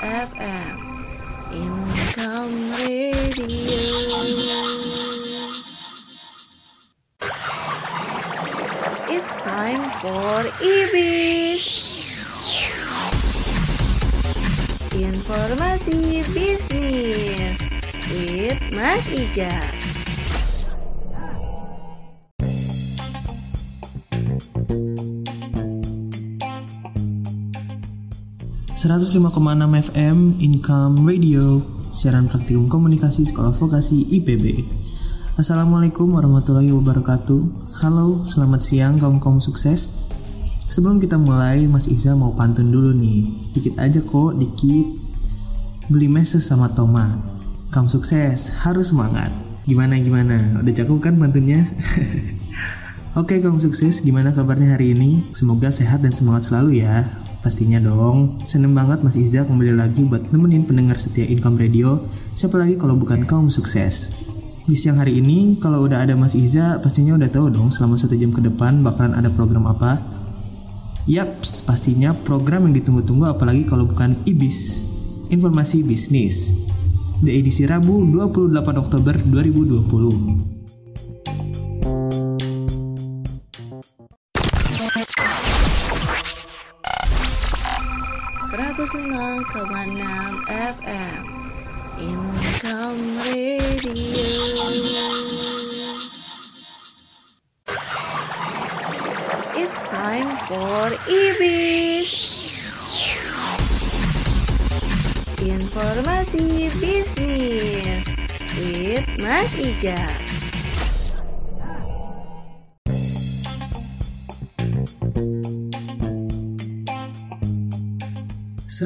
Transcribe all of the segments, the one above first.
FM Income Radio. It's time for IBIS. Informasi bisnis with Mas Ija 105,6 FM Income Radio Siaran praktikum komunikasi sekolah vokasi IPB Assalamualaikum warahmatullahi wabarakatuh. Halo, selamat siang kaum-kaum sukses. Sebelum kita mulai, Mas Iza mau pantun dulu nih. Dikit aja kok, dikit. Beli meses sama tomat. Kaum sukses, harus semangat. Gimana-gimana? Udah cakep kan pantunnya? Oke kaum sukses, gimana kabarnya hari ini? Semoga sehat dan semangat selalu ya Pastinya dong, seneng banget Mas Iza kembali lagi buat nemenin pendengar setia Income Radio, siapa lagi kalau bukan kaum sukses. Di siang hari ini, kalau udah ada Mas Iza, pastinya udah tahu dong selama satu jam ke depan bakalan ada program apa. Yap, pastinya program yang ditunggu-tunggu apalagi kalau bukan IBIS, Informasi Bisnis. Di edisi Rabu 28 Oktober 2020. 105,6 FM Income Radio. It's time for IBIS. Informasi bisnis with Mas Ija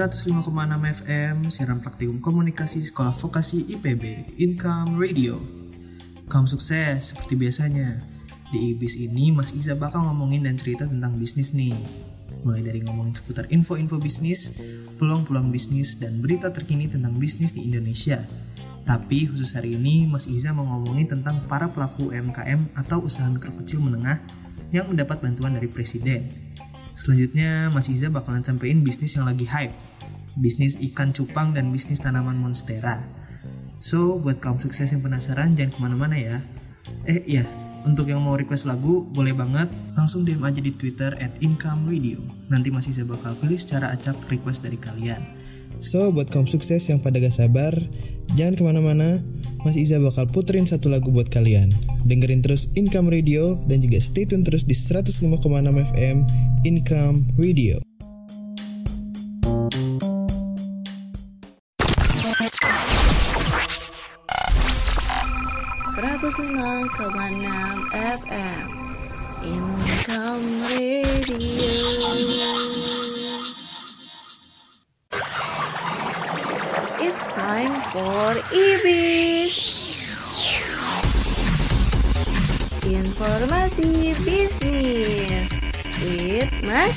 105,6 FM siaran praktikum komunikasi sekolah vokasi IPB Income Radio. Kamu sukses seperti biasanya. Di IBIS ini Mas Iza bakal ngomongin dan cerita tentang bisnis nih. Mulai dari ngomongin seputar info-info bisnis, peluang-peluang bisnis, dan berita terkini tentang bisnis di Indonesia. Tapi khusus hari ini Mas Iza mau ngomongin tentang para pelaku UMKM atau usaha mikro kecil menengah yang mendapat bantuan dari Presiden Selanjutnya, Mas Iza bakalan sampein bisnis yang lagi hype. Bisnis ikan cupang dan bisnis tanaman monstera. So, buat kaum sukses yang penasaran, jangan ke mana-mana ya. Eh, iya, untuk yang mau request lagu, boleh banget langsung DM aja di Twitter at Income Radio. Nanti Mas Iza bakal pilih secara acak request dari kalian. So, buat kaum sukses yang pada gak sabar, jangan ke mana-mana, Mas Iza bakal puterin satu lagu buat kalian. Dengerin terus Income Radio dan juga stay tune terus di 105,6 FM Income Radio. FM Income Radio. It's time for IBIS. Informasi bisnis with Mas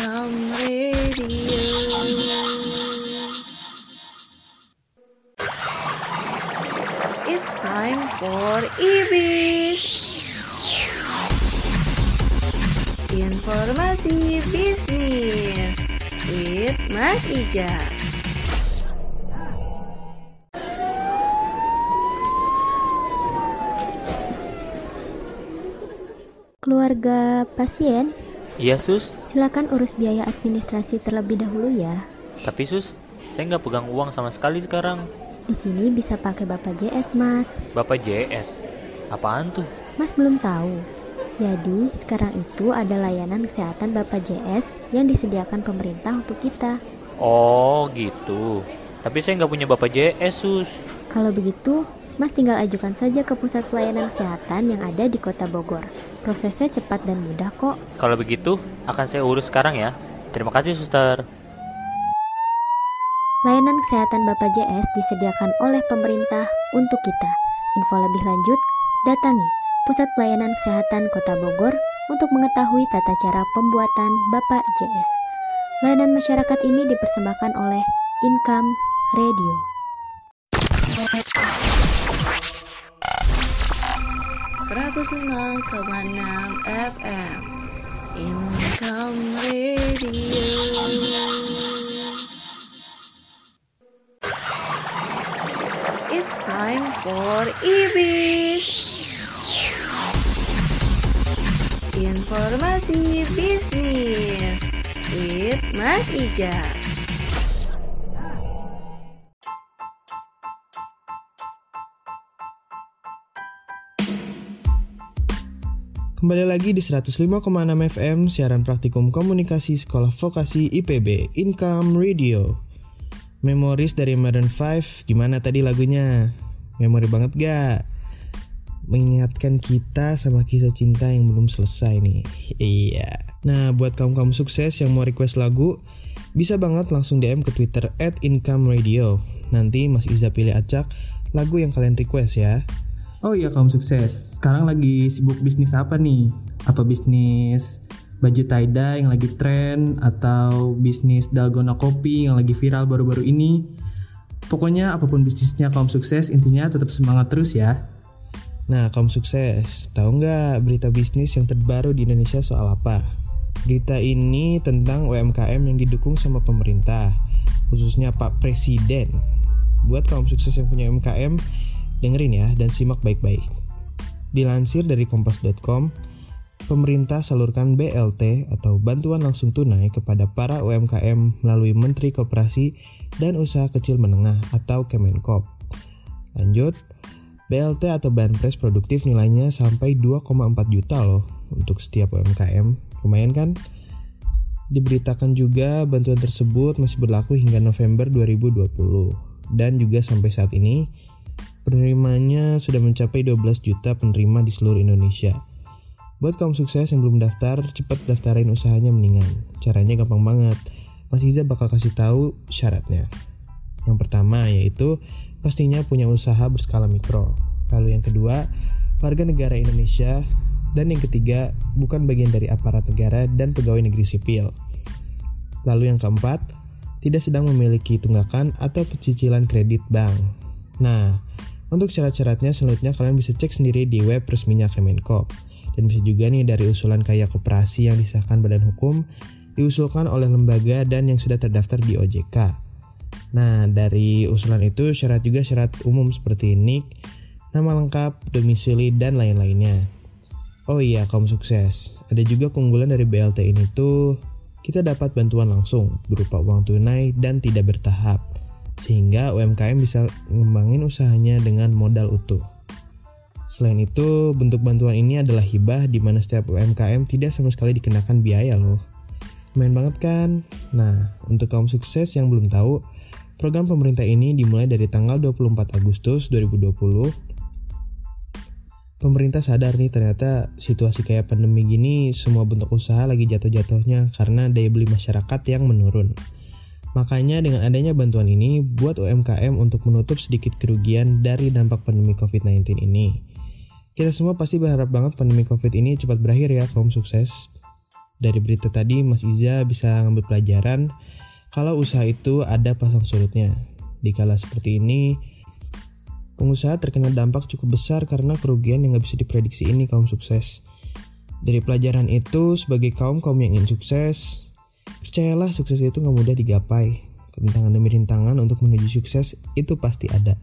Income Radio It's time for IBIS Informasi bisnis with Mas Ija. Keluarga pasien, Iya sus, silakan urus biaya administrasi terlebih dahulu ya. tapi sus, saya nggak pegang uang sama sekali sekarang. Di sini bisa pakai Bapak JS, Mas. Bapak JS, apaan tuh? Mas belum tahu. Jadi, sekarang itu ada layanan kesehatan Bapak JS yang disediakan pemerintah untuk kita. Oh gitu, tapi saya nggak punya Bapak JS sus. Kalau begitu, Mas tinggal ajukan saja ke pusat pelayanan kesehatan yang ada di Kota Bogor. Prosesnya cepat dan mudah kok. Kalau begitu, akan saya urus sekarang ya. Terima kasih suster. Layanan kesehatan Bapak JS disediakan oleh pemerintah untuk kita. Info lebih lanjut, datangi Pusat Pelayanan Kesehatan Kota Bogor untuk mengetahui tata cara pembuatan Bapak JS. Layanan masyarakat ini dipersembahkan oleh Income Radio. Seratus lima koma enam FM Income Radio. It's time for IBIS. Informasi bisnis with Mas Ija. Kembali lagi di 105,6 FM siaran praktikum komunikasi Sekolah Vokasi IPB Income Radio. Memoris dari Modern 5, gimana tadi lagunya? Memori banget gak? Mengingatkan kita sama kisah cinta yang belum selesai nih. Iya. Nah, buat kaum-kaum sukses yang mau request lagu, bisa banget langsung DM ke Twitter at Income Radio. Nanti Mas Iza pilih acak lagu yang kalian request ya. Oh iya kaum sukses, sekarang lagi sibuk bisnis apa nih? Apa bisnis baju tie-dye yang lagi tren? Atau bisnis dalgona kopi yang lagi viral baru-baru ini? Pokoknya apa pun bisnisnya kaum sukses, intinya tetap semangat terus ya. Nah kaum sukses, tahu nggak berita bisnis yang terbaru di Indonesia soal apa? Berita ini tentang UMKM yang didukung sama pemerintah, khususnya Pak Presiden. Buat kaum sukses yang punya UMKM, dengerin ya dan simak baik-baik. Dilansir dari kompas.com, pemerintah salurkan BLT atau bantuan langsung tunai kepada para UMKM melalui Menteri Koperasi dan Usaha Kecil Menengah atau Kemenkop. Lanjut, BLT atau Banpres produktif nilainya sampai 2,4 juta loh untuk setiap UMKM. Lumayan kan? Diberitakan juga bantuan tersebut masih berlaku hingga November 2020 dan juga sampai saat ini Penerimanya sudah mencapai 12 juta penerima di seluruh Indonesia. Buat kaum sukses yang belum daftar, cepat daftarin usahanya mendingan. Caranya gampang banget. Mas Iza bakal kasih tahu syaratnya. Yang pertama yaitu pastinya punya usaha berskala mikro. Lalu yang kedua, warga negara Indonesia. Dan yang ketiga, bukan bagian dari aparat negara dan pegawai negeri sipil. Lalu yang keempat, tidak sedang memiliki tunggakan atau pecicilan kredit bank. Nah, untuk syarat-syaratnya selanjutnya kalian bisa cek sendiri di web resminya Kemenkop. Dan bisa juga nih dari usulan kaya koperasi yang disahkan badan hukum, diusulkan oleh lembaga dan yang sudah terdaftar di OJK. Nah, dari usulan itu syarat juga syarat umum seperti NIK, nama lengkap, domisili, dan lain-lainnya. Oh iya, kaum sukses. Ada juga keunggulan dari BLT ini tuh, kita dapat bantuan langsung berupa uang tunai dan tidak bertahap, sehingga UMKM bisa mengembangin usahanya dengan modal utuh. Selain itu, bentuk bantuan ini adalah hibah di mana setiap UMKM tidak sama sekali dikenakan biaya loh. Main banget kan? Nah, untuk kaum sukses yang belum tahu, program pemerintah ini dimulai dari tanggal 24 Agustus 2020. Pemerintah sadar nih ternyata situasi kayak pandemi gini semua bentuk usaha lagi jatuh-jatuhnya karena daya beli masyarakat yang menurun. Makanya dengan adanya bantuan ini buat UMKM untuk menutup sedikit kerugian dari dampak pandemi COVID-19 ini. Kita semua pasti berharap banget pandemi COVID ini cepat berakhir ya, kaum sukses. Dari berita tadi, Mas Iza bisa ngambil pelajaran kalau usaha itu ada pasang surutnya. Di kala seperti ini, pengusaha terkena dampak cukup besar karena kerugian yang nggak bisa diprediksi ini kaum sukses. Dari pelajaran itu, sebagai kaum-kaum yang ingin sukses, percayalah sukses itu nggak mudah digapai. Rintangan demi rintangan untuk menuju sukses itu pasti ada.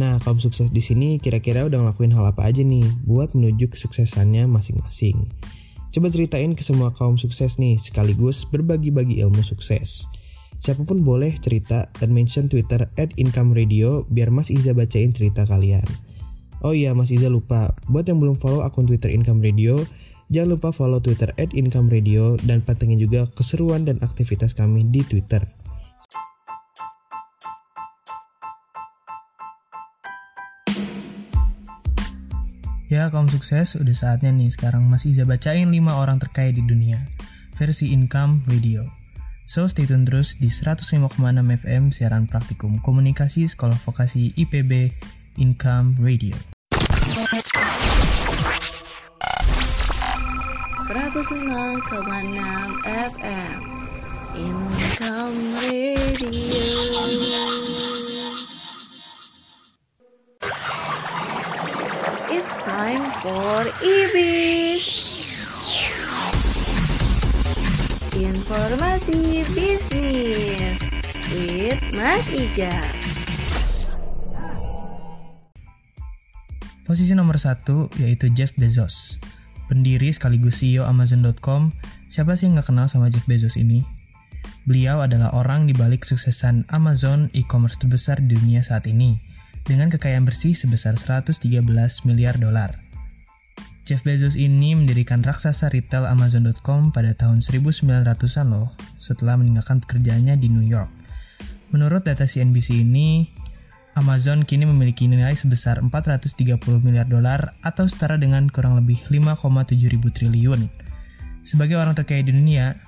Nah, kaum sukses di sini kira-kira udah ngelakuin hal apa aja nih buat menuju kesuksesannya masing-masing. Coba ceritain ke semua kaum sukses nih sekaligus berbagi-bagi ilmu sukses. Siapa pun boleh cerita dan mention Twitter at Income Radio biar Mas Iza bacain cerita kalian. Oh iya, Mas Iza lupa. Buat yang belum follow akun Twitter Income Radio, jangan lupa follow Twitter at Income Radio dan pantengin juga keseruan dan aktivitas kami di Twitter. Ya kaum sukses, udah saatnya nih sekarang Mas Iza bacain 5 orang terkaya di dunia. Versi Income Radio. So stay tune terus di 105,6 FM siaran praktikum komunikasi Sekolah Vokasi IPB Income Radio 105,6 FM Income Radio. It's time for IBIS. Informasi bisnis with Mas Ija. Posisi nomor satu yaitu Jeff Bezos Pendiri sekaligus CEO Amazon.com Siapa sih yang gak kenal sama Jeff Bezos ini? Beliau adalah orang di balik suksesan Amazon e-commerce terbesar di dunia saat ini dengan kekayaan bersih sebesar 113 miliar dolar. Jeff Bezos ini mendirikan raksasa retail Amazon.com pada tahun 1900-an loh, setelah meninggalkan pekerjaannya di New York. Menurut data CNBC ini, Amazon kini memiliki nilai sebesar 430 miliar dolar atau setara dengan kurang lebih 5,7 ribu triliun. Sebagai orang terkaya di dunia,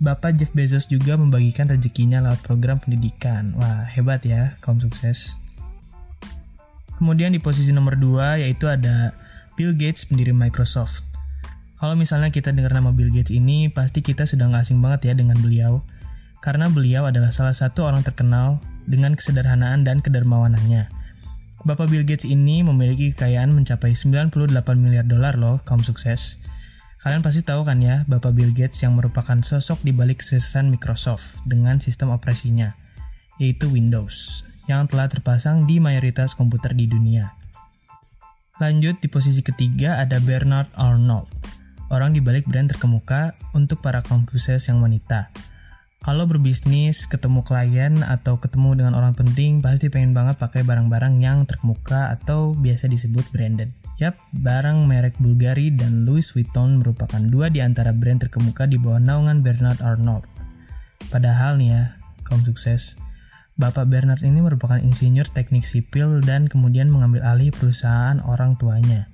Bapak Jeff Bezos juga membagikan rezekinya lewat program pendidikan. Wah, hebat ya, kaum sukses. Kemudian di posisi nomor 2 yaitu ada Bill Gates pendiri Microsoft. Kalau misalnya kita dengar nama Bill Gates ini, pasti kita sudah nggak asing banget ya dengan beliau. Karena beliau adalah salah satu orang terkenal dengan kesederhanaan dan kedermawanannya. Bapak Bill Gates ini memiliki kekayaan mencapai 98 miliar dolar loh, kaum sukses. Kalian pasti tahu kan ya, Bapak Bill Gates yang merupakan sosok di balik kesuksesan Microsoft dengan sistem operasinya, yaitu Windows, yang telah terpasang di mayoritas komputer di dunia. Lanjut di posisi ketiga ada Bernard Arnold, orang di balik brand terkemuka untuk para kaum sukses yang wanita. Kalau berbisnis, ketemu klien, atau ketemu dengan orang penting, pasti pengen banget pakai barang-barang yang terkemuka atau biasa disebut branded. Yap, barang merek Bulgari dan Louis Vuitton merupakan dua di antara brand terkemuka di bawah naungan Bernard Arnold. Padahal nih ya, kaum sukses, Bapak Bernard ini merupakan insinyur teknik sipil dan kemudian mengambil alih perusahaan orang tuanya,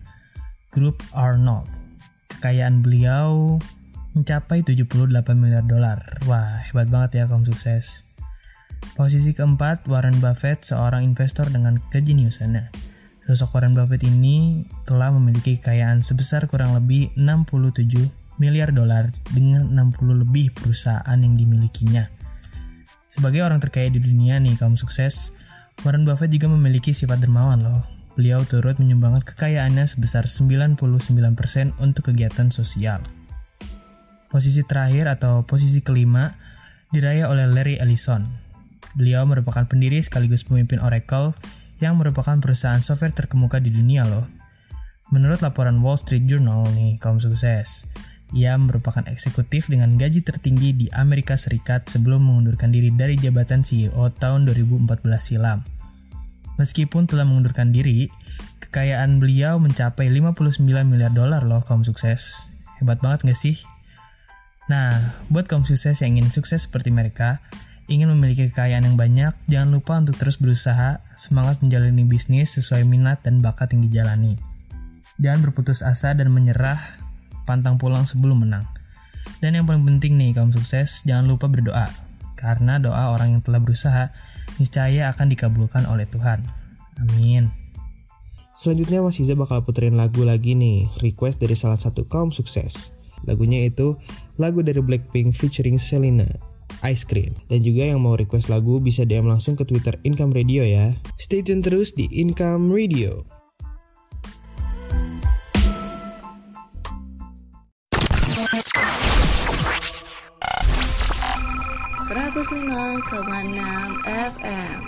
Grup Arnold. Kekayaan beliau mencapai 78 miliar dolar. Wah, hebat banget ya kaum sukses. Posisi keempat, Warren Buffett, seorang investor dengan kejeniusannya. Sosok Warren Buffett ini telah memiliki kekayaan sebesar kurang lebih 67 miliar dolar dengan 60 lebih perusahaan yang dimilikinya. Sebagai orang terkaya di dunia nih kaum sukses, Warren Buffett juga memiliki sifat dermawan loh. Beliau turut menyumbangkan kekayaannya sebesar 99% untuk kegiatan sosial. Posisi terakhir atau posisi kelima diraih oleh Larry Ellison. Beliau merupakan pendiri sekaligus pemimpin Oracle yang merupakan perusahaan software terkemuka di dunia loh. Menurut laporan Wall Street Journal nih, kaum sukses, ia merupakan eksekutif dengan gaji tertinggi di Amerika Serikat sebelum mengundurkan diri dari jabatan CEO tahun 2014 silam. Meskipun telah mengundurkan diri, kekayaan beliau mencapai 59 miliar dolar loh kaum sukses. Hebat banget gak sih? Nah, buat kaum sukses yang ingin sukses seperti mereka, ingin memiliki kekayaan yang banyak, jangan lupa untuk terus berusaha, semangat menjalani bisnis sesuai minat dan bakat yang dijalani. Jangan berputus asa dan menyerah pantang pulang sebelum menang. Dan yang paling penting nih kaum sukses, jangan lupa berdoa. Karena doa orang yang telah berusaha niscaya akan dikabulkan oleh Tuhan. Amin. Selanjutnya Mas Iza bakal puterin lagu lagi nih, request dari salah satu kaum sukses. Lagunya itu lagu dari Blackpink featuring Selena, Ice Cream. Dan juga yang mau request lagu bisa DM langsung ke Twitter Income Radio ya. Stay tune terus di Income Radio. 105,6 FM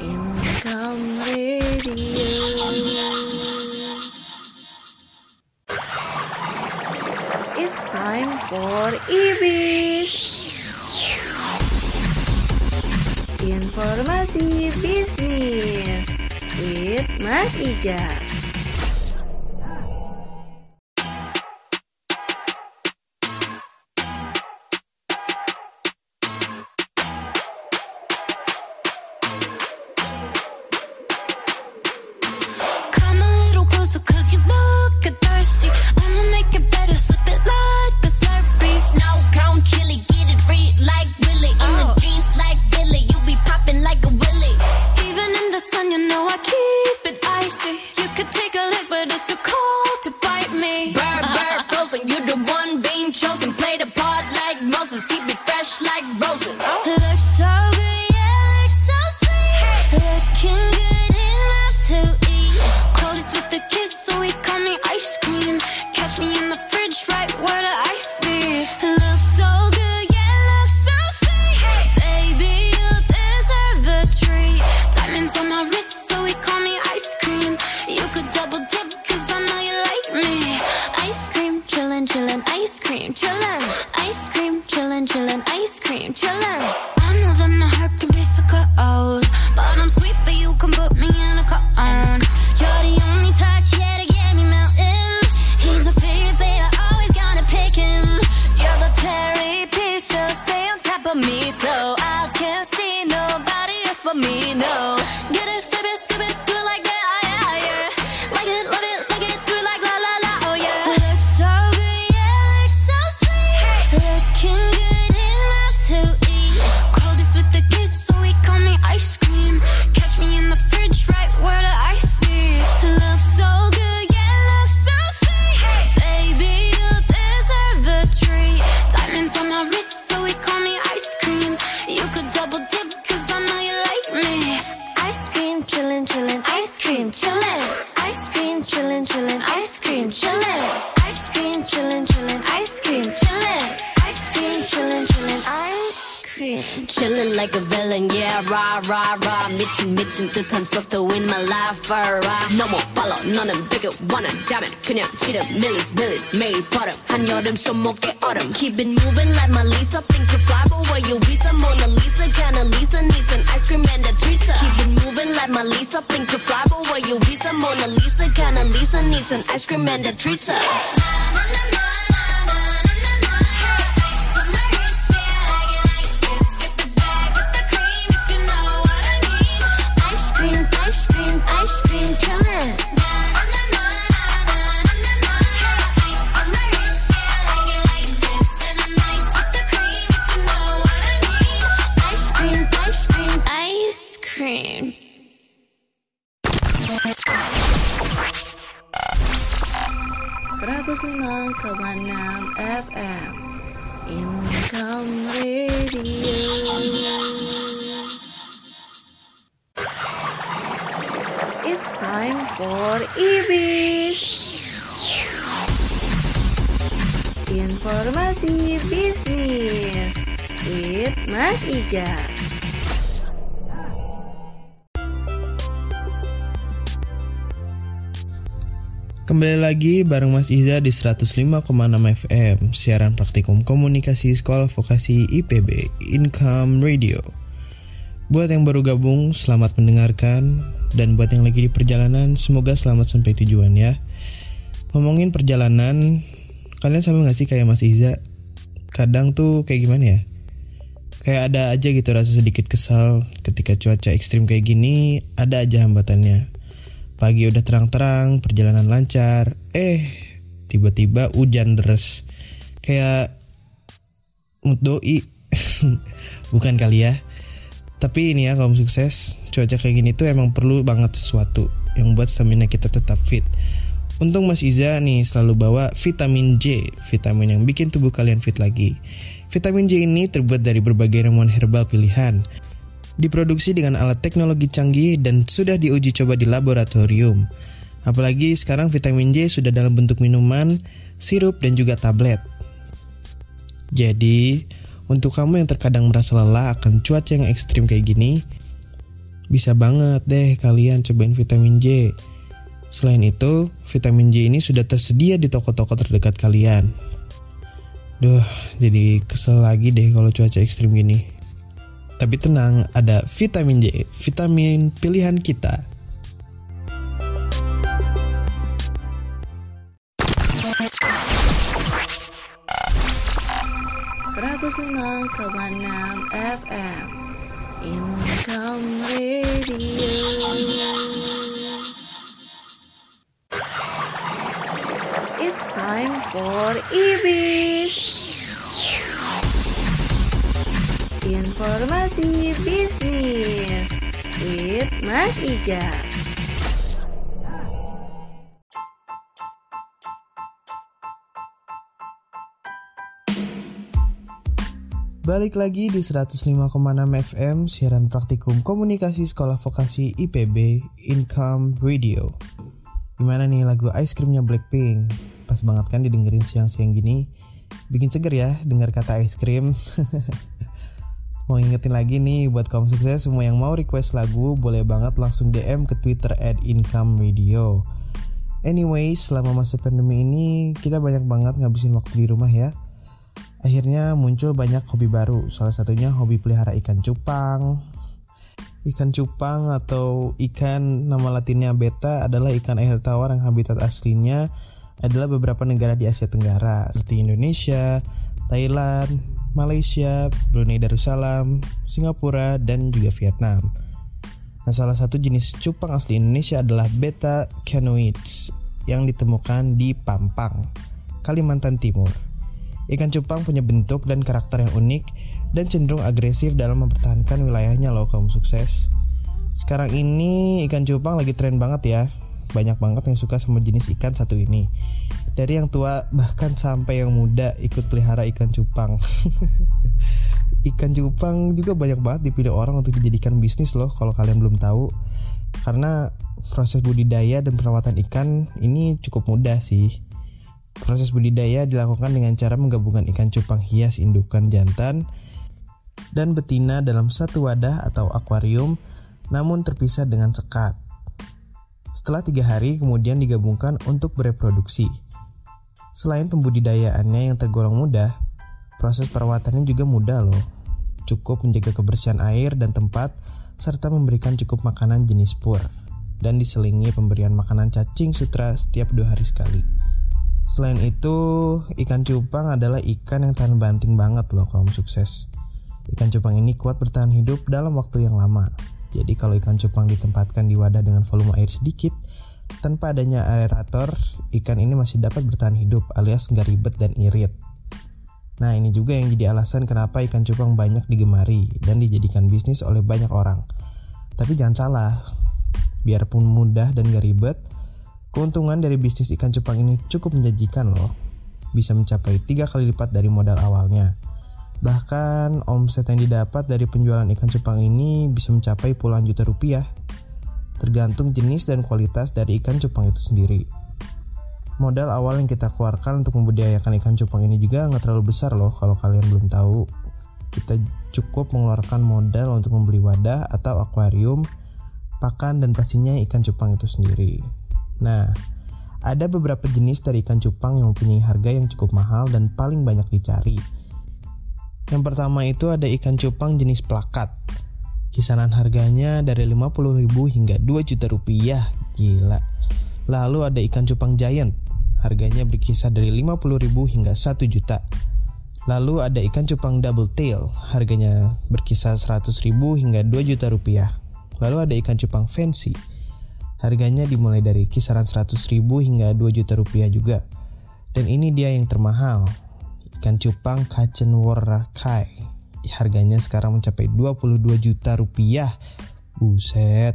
Income Radio It's time for IBIS. Informasi bisnis with Mas Ijaz 미친 듯한 속도 in my life alright 너무 빨라 너는 되게 원한다면 그냥 치른 밀리스 밀리스 매일 버릇 한여름 손목에 얼음 Keep it moving like my Lisa Think you fly but where you visa Mona Lisa kinda Lisa needs an ice cream and a treat Keep it moving like my Lisa Think you fly but where you visa Mona Lisa kinda Lisa needs an ice cream and a treat na, na, na, na. FM Income Radio. It's time for IBIS. Informasi bisnis with Mas Ija. Kembali lagi bareng Mas Iza di 105,6 FM Siaran praktikum komunikasi sekolah vokasi IPB Income Radio. Buat yang baru gabung selamat mendengarkan. Dan buat yang lagi di perjalanan semoga selamat sampai tujuan ya. Ngomongin perjalanan Kalian sama gak sih kayak Mas Iza? Kadang tuh kayak gimana ya? Kayak ada aja gitu rasa sedikit kesal Ketika cuaca ekstrim kayak gini Ada aja hambatannya Pagi udah terang-terang, perjalanan lancar. Eh, tiba-tiba hujan deras. Kayak mood doi. Bukan kali ya. Tapi ini ya kaum sukses, cuaca kayak gini tuh emang perlu banget sesuatu yang buat stamina kita tetap fit. Untung Mas Iza nih selalu bawa vitamin J, vitamin yang bikin tubuh kalian fit lagi. Vitamin J ini terbuat dari berbagai ramuan herbal pilihan diproduksi dengan alat teknologi canggih dan sudah diuji coba di laboratorium. Apalagi sekarang vitamin J sudah dalam bentuk minuman, sirup, dan juga tablet. Jadi, untuk kamu yang terkadang merasa lelah akan cuaca yang ekstrim kayak gini, bisa banget deh kalian cobain vitamin J. Selain itu, vitamin J ini sudah tersedia di toko-toko terdekat kalian. Duh, jadi kesel lagi deh kalau cuaca ekstrim gini. Tapi tenang, ada vitamin J, vitamin pilihan kita. Enam FM Income Radio. It's time for IBIS Informasi bisnis with Mas Ija. Balik lagi di 105,6 FM siaran praktikum komunikasi sekolah vokasi IPB Income Radio. Gimana nih lagu ice creamnya Blackpink? Pas banget kan didengerin siang-siang gini. Bikin seger ya dengar kata ice cream. Mau ingetin lagi nih buat kaum sukses semua yang mau request lagu boleh banget langsung DM ke Twitter at Income Radio. Anyway, selama masa pandemi ini kita banyak banget ngabisin waktu di rumah ya. Akhirnya muncul banyak hobi baru, salah satunya hobi pelihara ikan cupang. Ikan cupang atau ikan nama latinnya beta adalah ikan air tawar yang habitat aslinya adalah beberapa negara di Asia Tenggara seperti Indonesia, Thailand, Malaysia, Brunei Darussalam, Singapura, dan juga Vietnam. Nah, salah satu jenis cupang asli Indonesia adalah beta canoids yang ditemukan di Pampang, Kalimantan Timur. Ikan cupang punya bentuk dan karakter yang unik dan cenderung agresif dalam mempertahankan wilayahnya loh kaum sukses. Sekarang ini ikan cupang lagi tren banget ya. Banyak banget yang suka sama jenis ikan satu ini. Dari yang tua bahkan sampai yang muda ikut pelihara ikan cupang. ikan cupang juga banyak banget dipilih orang untuk dijadikan bisnis loh kalau kalian belum tahu. Karena proses budidaya dan perawatan ikan ini cukup mudah sih Proses budidaya dilakukan dengan cara menggabungkan ikan cupang hias indukan jantan dan betina dalam satu wadah atau akuarium namun terpisah dengan sekat. Setelah tiga hari kemudian digabungkan untuk bereproduksi. Selain pembudidayaannya yang tergolong mudah, proses perawatannya juga mudah loh. Cukup menjaga kebersihan air dan tempat, serta memberikan cukup makanan jenis pur, dan diselingi pemberian makanan cacing sutra setiap dua hari sekali. Selain itu, ikan cupang adalah ikan yang tahan banting banget loh kaum sukses. Ikan cupang ini kuat bertahan hidup dalam waktu yang lama. Jadi kalau ikan cupang ditempatkan di wadah dengan volume air sedikit, tanpa adanya aerator, ikan ini masih dapat bertahan hidup alias nggak ribet dan irit. Nah ini juga yang jadi alasan kenapa ikan cupang banyak digemari dan dijadikan bisnis oleh banyak orang. Tapi jangan salah, biarpun mudah dan gak ribet, Keuntungan dari bisnis ikan cupang ini cukup menjanjikan loh. bisa mencapai tiga kali lipat dari modal awalnya. Bahkan omset yang didapat dari penjualan ikan cupang ini bisa mencapai puluhan juta rupiah, tergantung jenis dan kualitas dari ikan cupang itu sendiri. Modal awal yang kita keluarkan untuk membudidayakan ikan cupang ini juga nggak terlalu besar loh kalau kalian belum tahu. Kita cukup mengeluarkan modal untuk membeli wadah atau akuarium, pakan dan pastinya ikan cupang itu sendiri. Nah, ada beberapa jenis dari ikan cupang yang mempunyai harga yang cukup mahal dan paling banyak dicari yang pertama itu ada ikan cupang jenis plakat. Kisaran harganya dari 50.000 hingga 2 juta rupiah. Gila. Lalu ada ikan cupang giant. Harganya berkisar dari 50.000 hingga 1 juta. Lalu ada ikan cupang double tail. Harganya berkisar 100.000 hingga 2 juta rupiah. Lalu ada ikan cupang fancy. Harganya dimulai dari kisaran 100.000 hingga 2 juta rupiah juga. Dan ini dia yang termahal, ikan cupang kacen warakai. Harganya sekarang mencapai 22 juta rupiah. Buset.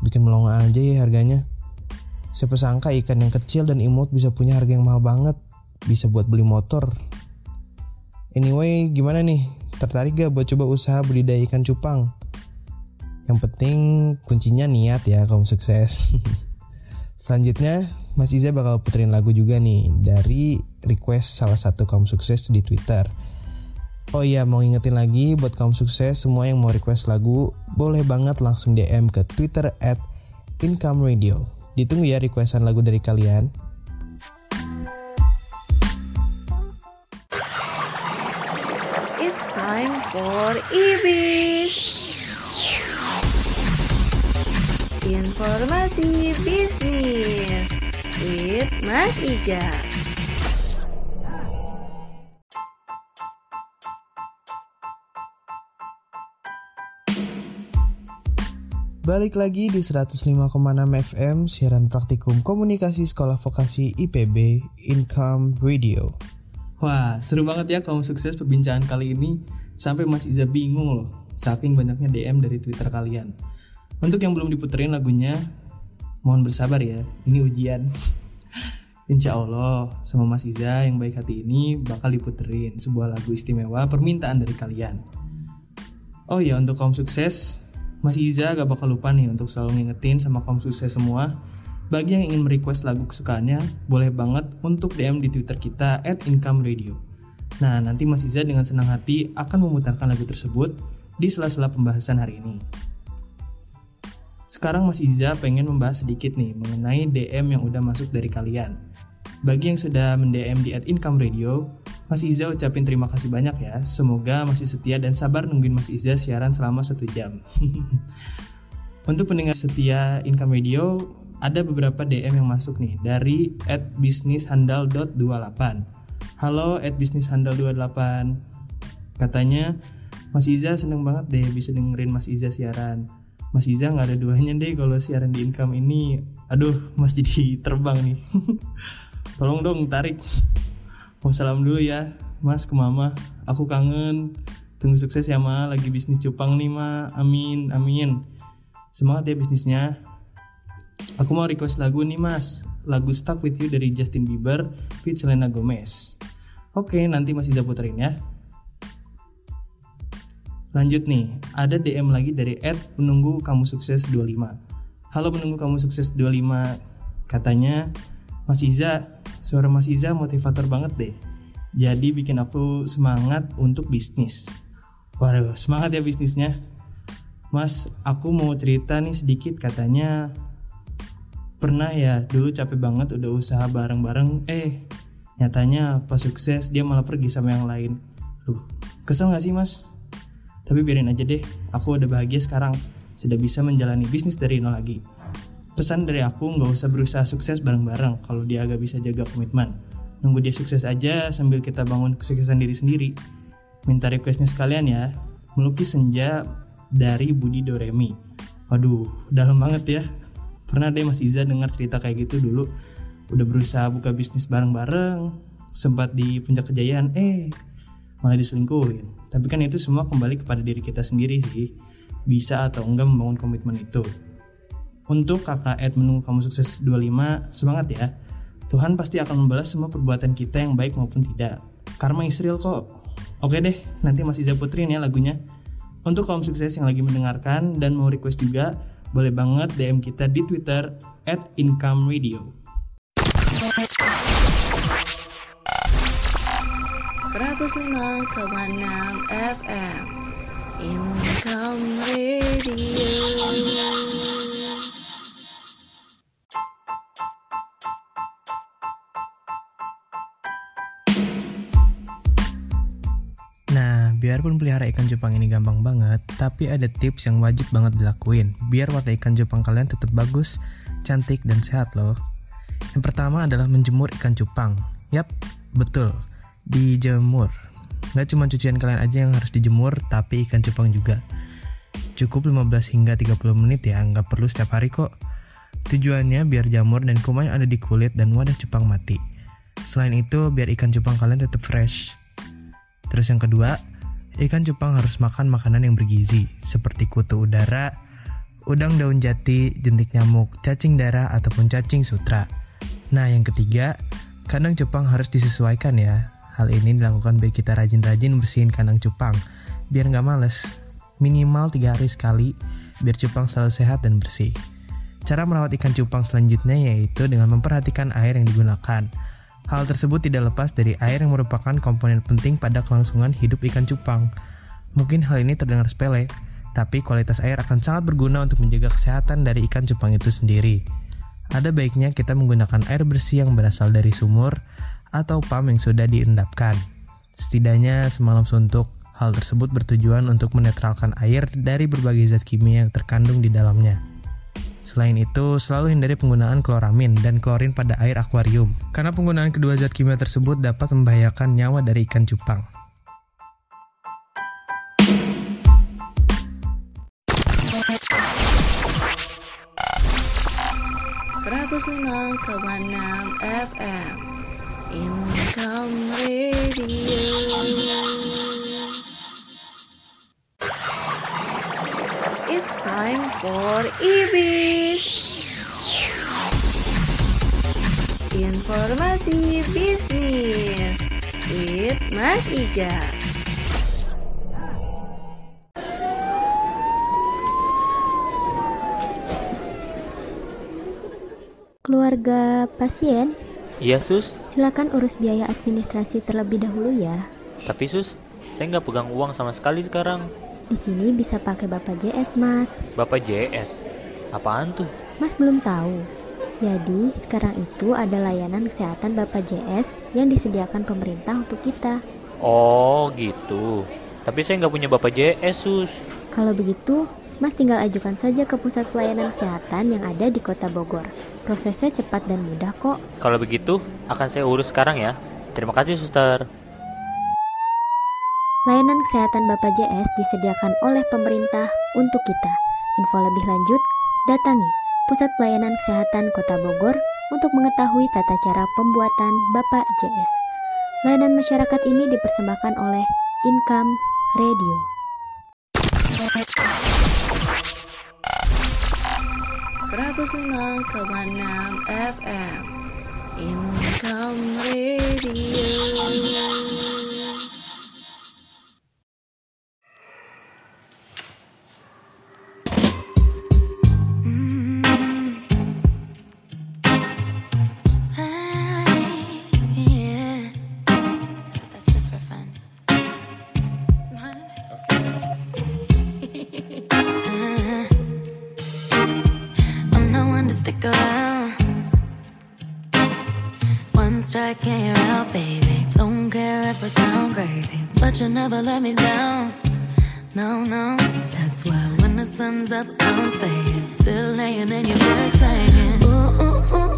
Bikin melongo aja ya harganya. Siapa sangka ikan yang kecil dan imut bisa punya harga yang mahal banget. Bisa buat beli motor. Anyway, gimana nih? Tertarik gak buat coba usaha budidaya ikan cupang? Yang penting kuncinya niat ya kamu sukses. Selanjutnya, Mas Iza bakal puterin lagu juga nih dari request salah satu kaum sukses di Twitter. Oh iya, mau ingetin lagi buat kaum sukses semua yang mau request lagu, boleh banget langsung DM ke Twitter at Income Radio. Ditunggu ya requestan lagu dari kalian. It's time for IBIS. Informasi bisnis with Mas Ija. Balik lagi di 105,6 FM siaran praktikum komunikasi sekolah vokasi IPB Income Radio. Wah, seru banget ya kamu sukses perbincangan kali ini sampai Mas Iza bingung loh saking banyaknya DM dari Twitter kalian. Untuk yang belum diputerin lagunya, mohon bersabar ya, ini ujian. Insya Allah sama Mas Iza yang baik hati ini bakal diputerin sebuah lagu istimewa permintaan dari kalian. Oh ya untuk kaum sukses, Mas Iza gak bakal lupa nih untuk selalu ngingetin sama kaum sukses semua bagi yang ingin merequest lagu kesukaannya, boleh banget untuk DM di Twitter kita at Income Radio. Nah, nanti Mas Iza dengan senang hati akan memutarkan lagu tersebut di sela-sela pembahasan hari ini. Sekarang Mas Iza pengen membahas sedikit nih mengenai DM yang udah masuk dari kalian. Bagi yang sudah mendm di at Income Radio, Mas Iza ucapin terima kasih banyak ya. Semoga masih setia dan sabar nungguin Mas Iza siaran selama satu jam. Untuk pendengar setia Income Radio, ada beberapa DM yang masuk nih dari at bisnishandal.28. Halo at bisnishandal28. Katanya, Mas Iza seneng banget deh bisa dengerin Mas Iza siaran. Mas Iza nggak ada duanya deh kalau siaran di income ini. Aduh, Mas jadi terbang nih. Tolong dong tarik. Mau salam dulu ya, Mas ke Mama. Aku kangen. Tunggu sukses ya Ma, lagi bisnis cupang nih Ma. Amin, amin. Semangat ya bisnisnya. Aku mau request lagu nih Mas. Lagu Stuck With You dari Justin Bieber feat Selena Gomez. Oke, nanti Mas Iza puterin ya. Lanjut nih, ada DM lagi dari Ed penunggu kamu sukses 25. Halo penunggu kamu sukses 25. Katanya, Mas Iza, suara Mas Iza motivator banget deh. Jadi bikin aku semangat untuk bisnis. Waduh, semangat ya bisnisnya. Mas, aku mau cerita nih sedikit katanya pernah ya dulu capek banget udah usaha bareng-bareng eh nyatanya pas sukses dia malah pergi sama yang lain. Duh, kesel gak sih mas? Tapi biarin aja deh, aku udah bahagia sekarang, sudah bisa menjalani bisnis dari nol lagi. Pesan dari aku nggak usah berusaha sukses bareng-bareng kalau dia agak bisa jaga komitmen. Nunggu dia sukses aja sambil kita bangun kesuksesan diri sendiri. Minta requestnya sekalian ya, melukis senja dari Budi Doremi. Waduh, dalam banget ya. Pernah deh Mas Iza dengar cerita kayak gitu dulu. Udah berusaha buka bisnis bareng-bareng, sempat di puncak kejayaan, eh malah diselingkuhin. Tapi kan itu semua kembali kepada diri kita sendiri sih. Bisa atau enggak membangun komitmen itu. Untuk kakak Ed menunggu kamu sukses 25, semangat ya. Tuhan pasti akan membalas semua perbuatan kita yang baik maupun tidak. Karma Israel kok. Oke deh, nanti masih Zaputrin ya lagunya. Untuk kaum sukses yang lagi mendengarkan dan mau request juga, boleh banget DM kita di Twitter at Income Radio. 105,6 FM Income Radio biarpun pelihara ikan cupang ini gampang banget, tapi ada tips yang wajib banget dilakuin biar warna ikan cupang kalian tetap bagus, cantik, dan sehat loh. Yang pertama adalah menjemur ikan cupang. Yap, betul, dijemur. Gak cuma cucian kalian aja yang harus dijemur, tapi ikan cupang juga. Cukup 15 hingga 30 menit ya, nggak perlu setiap hari kok. Tujuannya biar jamur dan kuman yang ada di kulit dan wadah cupang mati. Selain itu, biar ikan cupang kalian tetap fresh. Terus yang kedua, ikan cupang harus makan makanan yang bergizi seperti kutu udara, udang daun jati, jentik nyamuk, cacing darah ataupun cacing sutra. Nah, yang ketiga, kandang cupang harus disesuaikan ya. Hal ini dilakukan biar kita rajin-rajin bersihin kandang cupang, biar nggak males. Minimal tiga hari sekali, biar cupang selalu sehat dan bersih. Cara merawat ikan cupang selanjutnya yaitu dengan memperhatikan air yang digunakan. Hal tersebut tidak lepas dari air yang merupakan komponen penting pada kelangsungan hidup ikan cupang. Mungkin hal ini terdengar sepele, tapi kualitas air akan sangat berguna untuk menjaga kesehatan dari ikan cupang itu sendiri. Ada baiknya kita menggunakan air bersih yang berasal dari sumur atau pam yang sudah diendapkan. Setidaknya semalam suntuk, hal tersebut bertujuan untuk menetralkan air dari berbagai zat kimia yang terkandung di dalamnya. Selain itu, selalu hindari penggunaan kloramin dan klorin pada air akuarium, karena penggunaan kedua zat kimia tersebut dapat membahayakan nyawa dari ikan cupang. FM Income Radio for IBIS Informasi bisnis with Mas Ija. Keluarga pasien, Iya sus, silakan urus biaya administrasi terlebih dahulu ya. tapi sus, saya nggak pegang uang sama sekali sekarang. Di sini bisa pakai Bapak JS, Mas. Bapak JS, apaan tuh? Mas belum tahu. Jadi, sekarang itu ada layanan kesehatan Bapak JS yang disediakan pemerintah untuk kita. Oh gitu. Tapi saya nggak punya Bapak JS sus. Kalau begitu, Mas tinggal ajukan saja ke pusat pelayanan kesehatan yang ada di Kota Bogor. Prosesnya cepat dan mudah kok. Kalau begitu, akan saya urus sekarang ya. Terima kasih suster. Layanan kesehatan Bapak JS disediakan oleh pemerintah untuk kita. Info lebih lanjut, datangi Pusat Pelayanan Kesehatan Kota Bogor untuk mengetahui tata cara pembuatan Bapak JS. Layanan masyarakat ini dipersembahkan oleh Income Radio. FM Income Radio You're out, baby. Don't care if I sound crazy, but you never let me down. No, no, that's why when the sun's up, I'm staying. Still laying in your bed saying, ooh, ooh, ooh.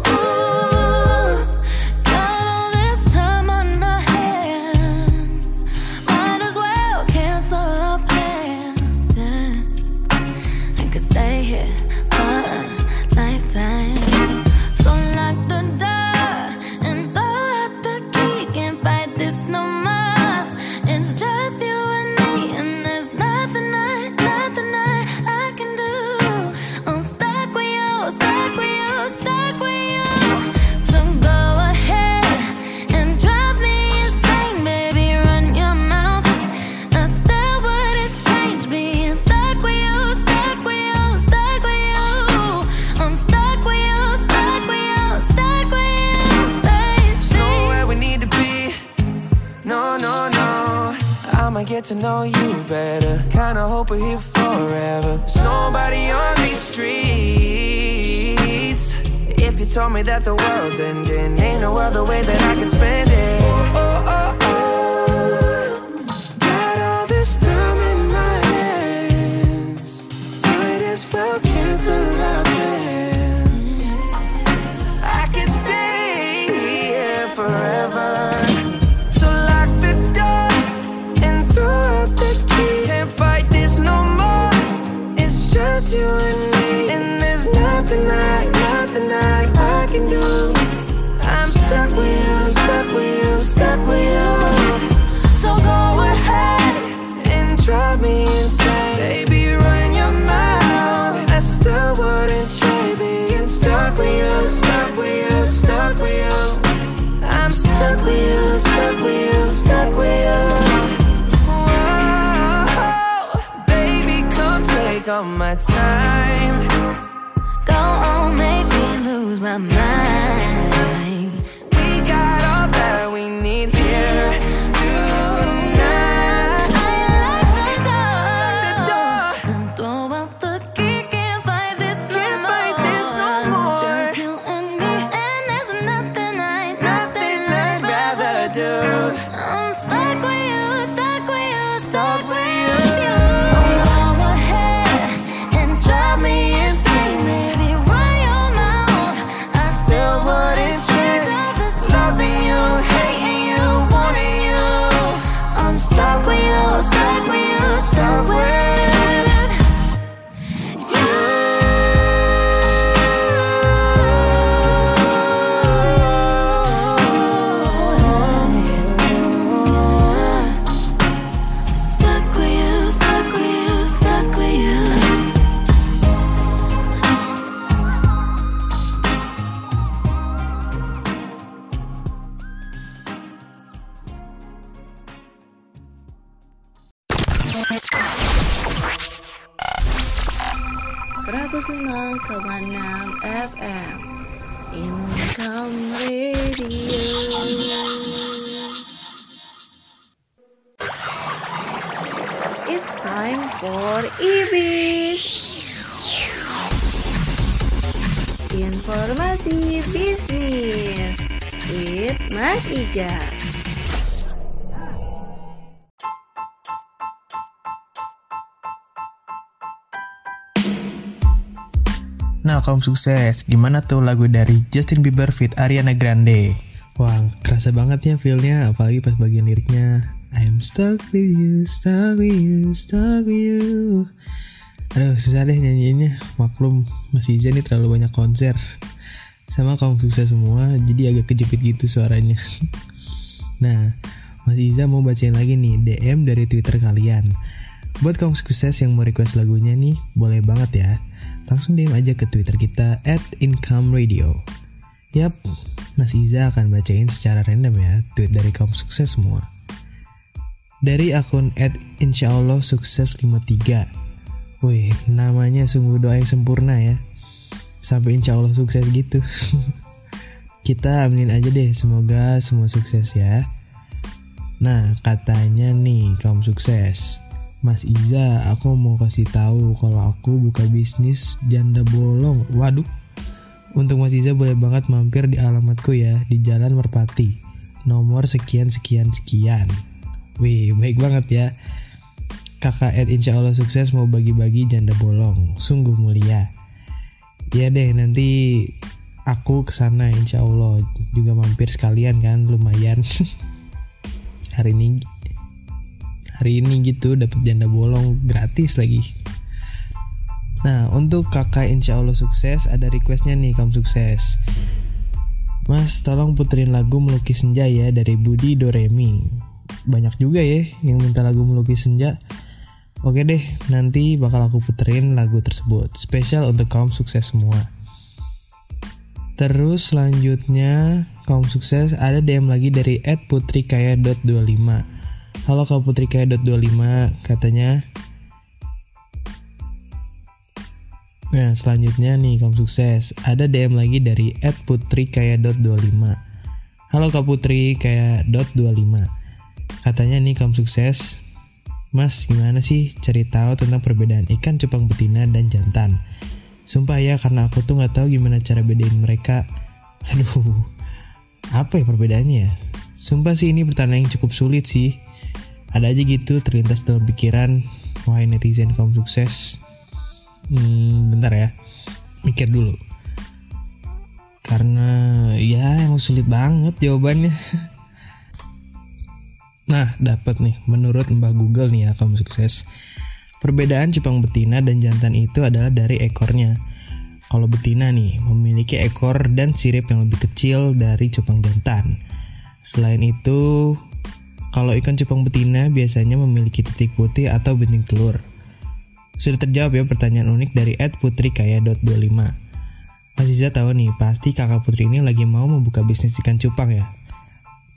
The world's ending, can do. I'm stuck with you, stuck with you, stuck with you. So go ahead and drive me insane, baby. Run your mouth. I still wouldn't trade being stuck with you, stuck with you, stuck with you. I'm stuck with you, stuck with you, stuck with you. Whoa, baby, come take all my time. My mind. IBIS Informasi bisnis with Mas Ija Nah, kaum sukses, gimana tuh lagu dari Justin Bieber fit Ariana Grande? Wah, kerasa banget ya feelnya, apalagi pas bagian liriknya. I'm stuck with you, stuck with you, stuck with you. Aduh, susah deh nyanyiinnya. Maklum, Mas Iza nih terlalu banyak konser. Sama kaum sukses semua, jadi agak kejepit gitu suaranya. nah, Mas Iza mau bacain lagi nih DM dari Twitter kalian. Buat kaum sukses yang mau request lagunya nih, boleh banget ya. Langsung DM aja ke Twitter kita at Income Radio. Yap, Mas Iza akan bacain secara random ya tweet dari kaum sukses semua. Dari akun at insyaallah sukses 53. Wih, namanya sungguh doa yang sempurna ya. Sampai insya Allah sukses gitu. Kita aminin aja deh, semoga semua sukses ya. Nah, katanya nih kaum sukses. Mas Iza, aku mau kasih tahu kalau aku buka bisnis janda bolong. Waduh. Untuk Mas Iza boleh banget mampir di alamatku ya di Jalan Merpati. Nomor sekian sekian sekian. Wih, baik banget ya. Kakak Ed insya Allah sukses mau bagi-bagi janda bolong. Sungguh mulia. Ya deh, nanti aku ke sana insya Allah juga mampir sekalian kan lumayan. Hari ini hari ini gitu dapat janda bolong gratis lagi. Nah untuk kakak insya Allah sukses ada requestnya nih kamu sukses. Mas tolong puterin lagu melukis senja ya dari Budi Doremi. Banyak juga ya yang minta lagu melukis senja. Oke deh, nanti bakal aku puterin lagu tersebut. Spesial untuk kaum sukses semua. Terus selanjutnya kaum sukses ada DM lagi dari @putrikaya.25. Halo Kak Putri Kaya.25 katanya Nah selanjutnya nih kamu sukses Ada DM lagi dari @putrikaya.25 Halo Kak Putri Kaya.25 Katanya nih kamu sukses Mas, gimana sih cari tahu tentang perbedaan ikan cupang betina dan jantan? Sumpah ya, karena aku tuh nggak tahu gimana cara bedain mereka. Aduh, apa ya perbedaannya ya? Sumpah sih ini pertanyaan yang cukup sulit sih. Ada aja gitu terlintas dalam pikiran, wahai netizen kaum sukses. Hmm, bentar ya, mikir dulu. Karena ya emang sulit banget jawabannya. Nah, dapat nih, menurut Mbah Google nih ya, kamu sukses. Perbedaan cupang betina dan jantan itu adalah dari ekornya. Kalau betina nih, memiliki ekor dan sirip yang lebih kecil dari cupang jantan. Selain itu, kalau ikan cupang betina biasanya memiliki titik putih atau bintik telur. Sudah terjawab ya pertanyaan unik dari @putrikaya.25. Mas Iza tahu nih, pasti kakak Putri ini lagi mau membuka bisnis ikan cupang ya.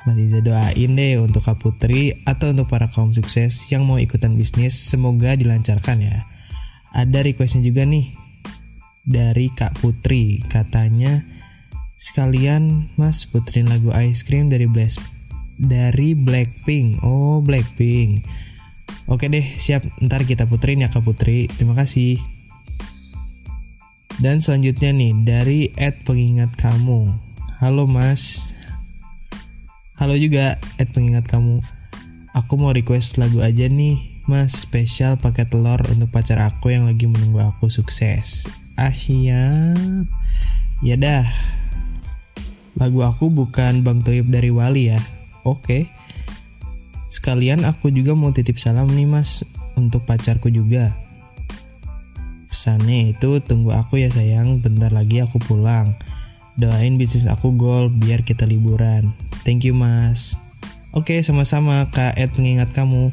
Mas Iza doain deh untuk Kak Putri atau untuk para kaum sukses yang mau ikutan bisnis semoga dilancarkan ya. Ada requestnya juga nih dari Kak Putri katanya sekalian Mas puterin lagu Ice Cream dari Black dari Blackpink. Oh Blackpink. Oke deh siap ntar kita puterin ya Kak Putri. Terima kasih. Dan selanjutnya nih dari Ed pengingat kamu. Halo Mas, Halo juga, Ed pengingat kamu. Aku mau request lagu aja nih, Mas, spesial pakai telur untuk pacar aku yang lagi menunggu aku sukses. Ah siap. Ya dah. Lagu aku bukan Bang Toib dari Wali ya. Oke. Sekalian aku juga mau titip salam nih mas untuk pacarku juga. Pesannya itu tunggu aku ya sayang, bentar lagi aku pulang. Doain bisnis aku gol biar kita liburan. Thank you mas. Oke sama-sama Kak Ed mengingat kamu.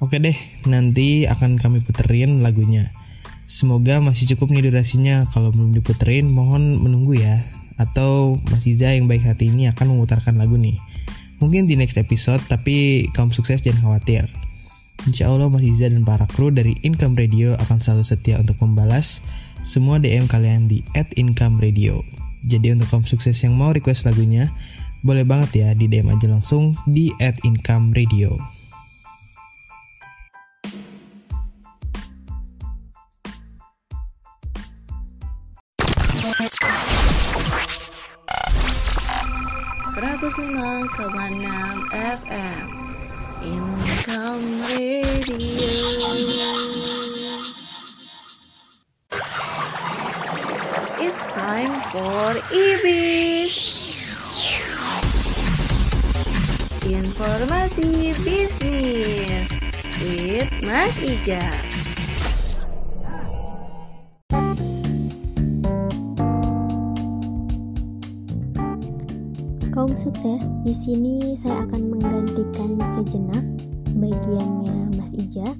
Oke deh, nanti akan kami puterin lagunya. Semoga masih cukup nih durasinya. Kalau belum diputerin, mohon menunggu ya. Atau Mas Iza yang baik hati ini akan memutarkan lagu nih. Mungkin di next episode, tapi kaum sukses jangan khawatir. Insya Allah Mas Iza dan para kru dari Income Radio akan selalu setia untuk membalas semua DM kalian di @income_radio. Jadi untuk kaum sukses yang mau request lagunya, boleh banget ya di DM aja langsung di lima koma enam FM Income Radio It's time for IBIS Informasi bisnis with Mas Ija. Kaum sukses, di sini saya akan menggantikan sejenak bagiannya Mas Ija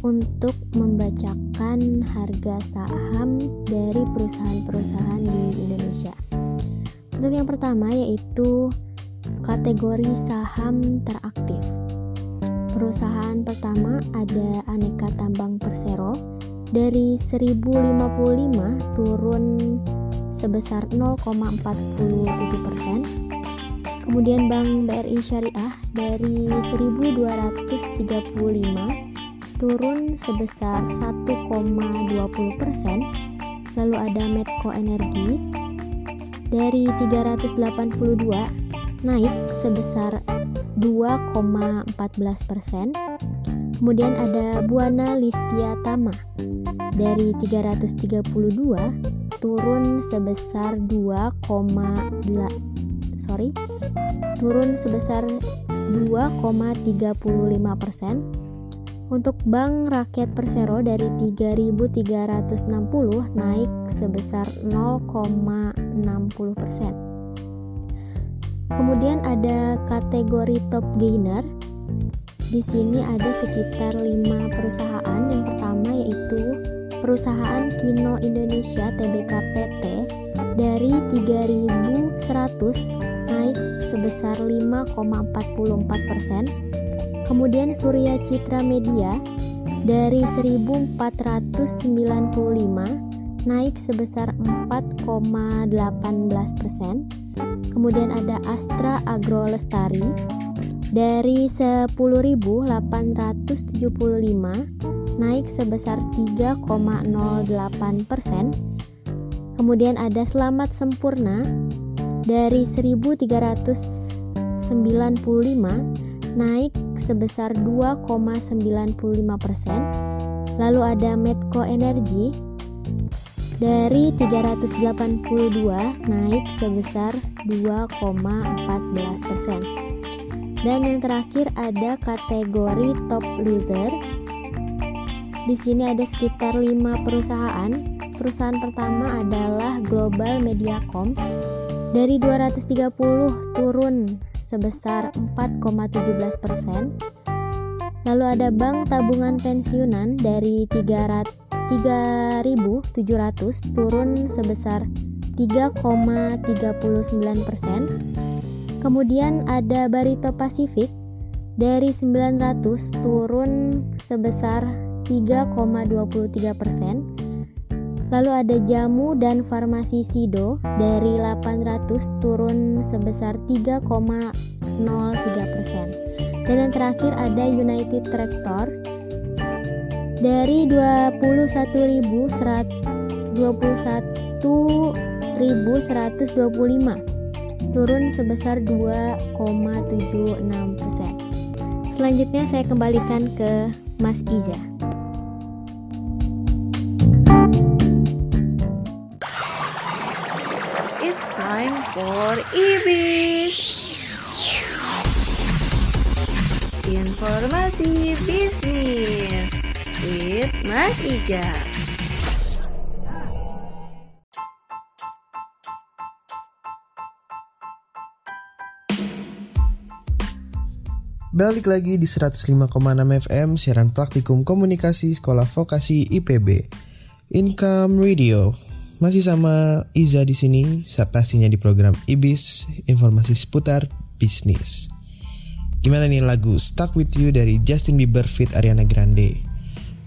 untuk membacakan harga saham dari perusahaan-perusahaan di Indonesia. Untuk yang pertama yaitu kategori saham teraktif. Perusahaan pertama ada Aneka Tambang Persero dari 1055 turun sebesar 0,47 persen. Kemudian Bank BRI Syariah dari 1235 turun sebesar 1,20 persen. Lalu ada Medco Energi dari 382 naik sebesar 2,14 persen. Kemudian ada Buana Listia Tama dari 332 turun sebesar 2, sorry turun sebesar 2,35 persen. Untuk Bank Rakyat Persero dari 3.360 naik sebesar 0,60 persen. Kemudian ada kategori top gainer. Di sini ada sekitar 5 perusahaan. Yang pertama yaitu perusahaan Kino Indonesia Tbk PT dari 3100 naik sebesar 5,44 persen. Kemudian Surya Citra Media dari 1495 naik sebesar 4,18 persen. Kemudian ada Astra Agro Lestari dari 10.875 naik sebesar 3,08 persen. Kemudian ada Selamat Sempurna dari 1.395 naik sebesar 2,95 persen. Lalu ada Medco Energy dari 382 naik sebesar 2,14 persen. Dan yang terakhir ada kategori top loser. Di sini ada sekitar 5 perusahaan. Perusahaan pertama adalah Global Mediacom dari 230 turun sebesar 4,17 persen. Lalu ada bank tabungan pensiunan dari 3.700 turun sebesar 3,39 persen. Kemudian ada Barito Pacific dari 900 turun sebesar 3,23 persen. Lalu ada Jamu dan Farmasi Sido dari 800 turun sebesar 3,03 persen. Dan yang terakhir ada United Tractor dari 21.125 turun sebesar 2,76 persen. Selanjutnya saya kembalikan ke Mas Iza. For IBIS. Informasi bisnis with Mas Ija. Balik lagi di 105,6 FM siaran praktikum komunikasi sekolah vokasi IPB. Income Radio. Masih sama Iza di sini, pastinya di program IBIS, informasi seputar bisnis. Gimana nih lagu Stuck With You dari Justin Bieber fit Ariana Grande?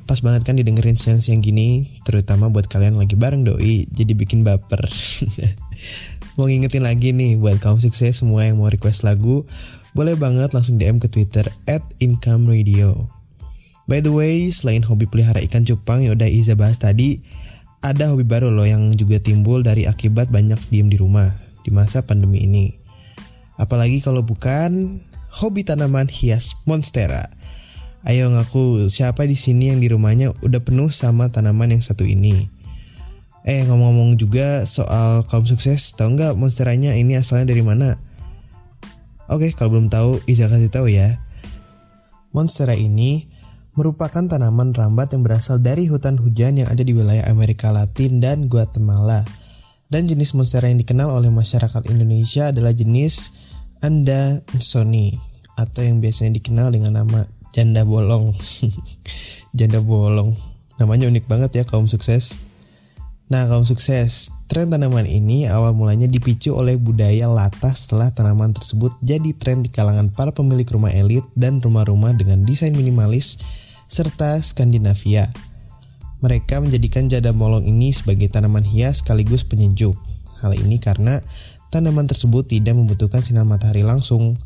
Pas banget kan didengerin siang-siang gini, terutama buat kalian lagi bareng doi, jadi bikin baper. mau ngingetin lagi nih buat kaum sukses semua yang mau request lagu, boleh banget langsung DM ke Twitter at Income Radio. By the way, selain hobi pelihara ikan cupang yang udah Iza bahas tadi, ada hobi baru loh yang juga timbul dari akibat banyak diem di rumah di masa pandemi ini. Apalagi kalau bukan hobi tanaman hias monstera. Ayo ngaku siapa di sini yang di rumahnya udah penuh sama tanaman yang satu ini. Eh ngomong-ngomong juga soal kaum sukses, tahu nggak monsteranya ini asalnya dari mana? Oke, kalau belum tahu, Iza kasih tahu ya. Monstera ini merupakan tanaman rambat yang berasal dari hutan hujan yang ada di wilayah Amerika Latin dan Guatemala. Dan jenis monstera yang dikenal oleh masyarakat Indonesia adalah jenis Andansoni atau yang biasanya dikenal dengan nama janda bolong. janda bolong. Namanya unik banget ya kaum sukses. Nah, kaum sukses, tren tanaman ini awal mulanya dipicu oleh budaya latah setelah tanaman tersebut jadi tren di kalangan para pemilik rumah elit dan rumah-rumah dengan desain minimalis serta Skandinavia. Mereka menjadikan jada bolong ini sebagai tanaman hias sekaligus penyejuk. Hal ini karena tanaman tersebut tidak membutuhkan sinar matahari langsung.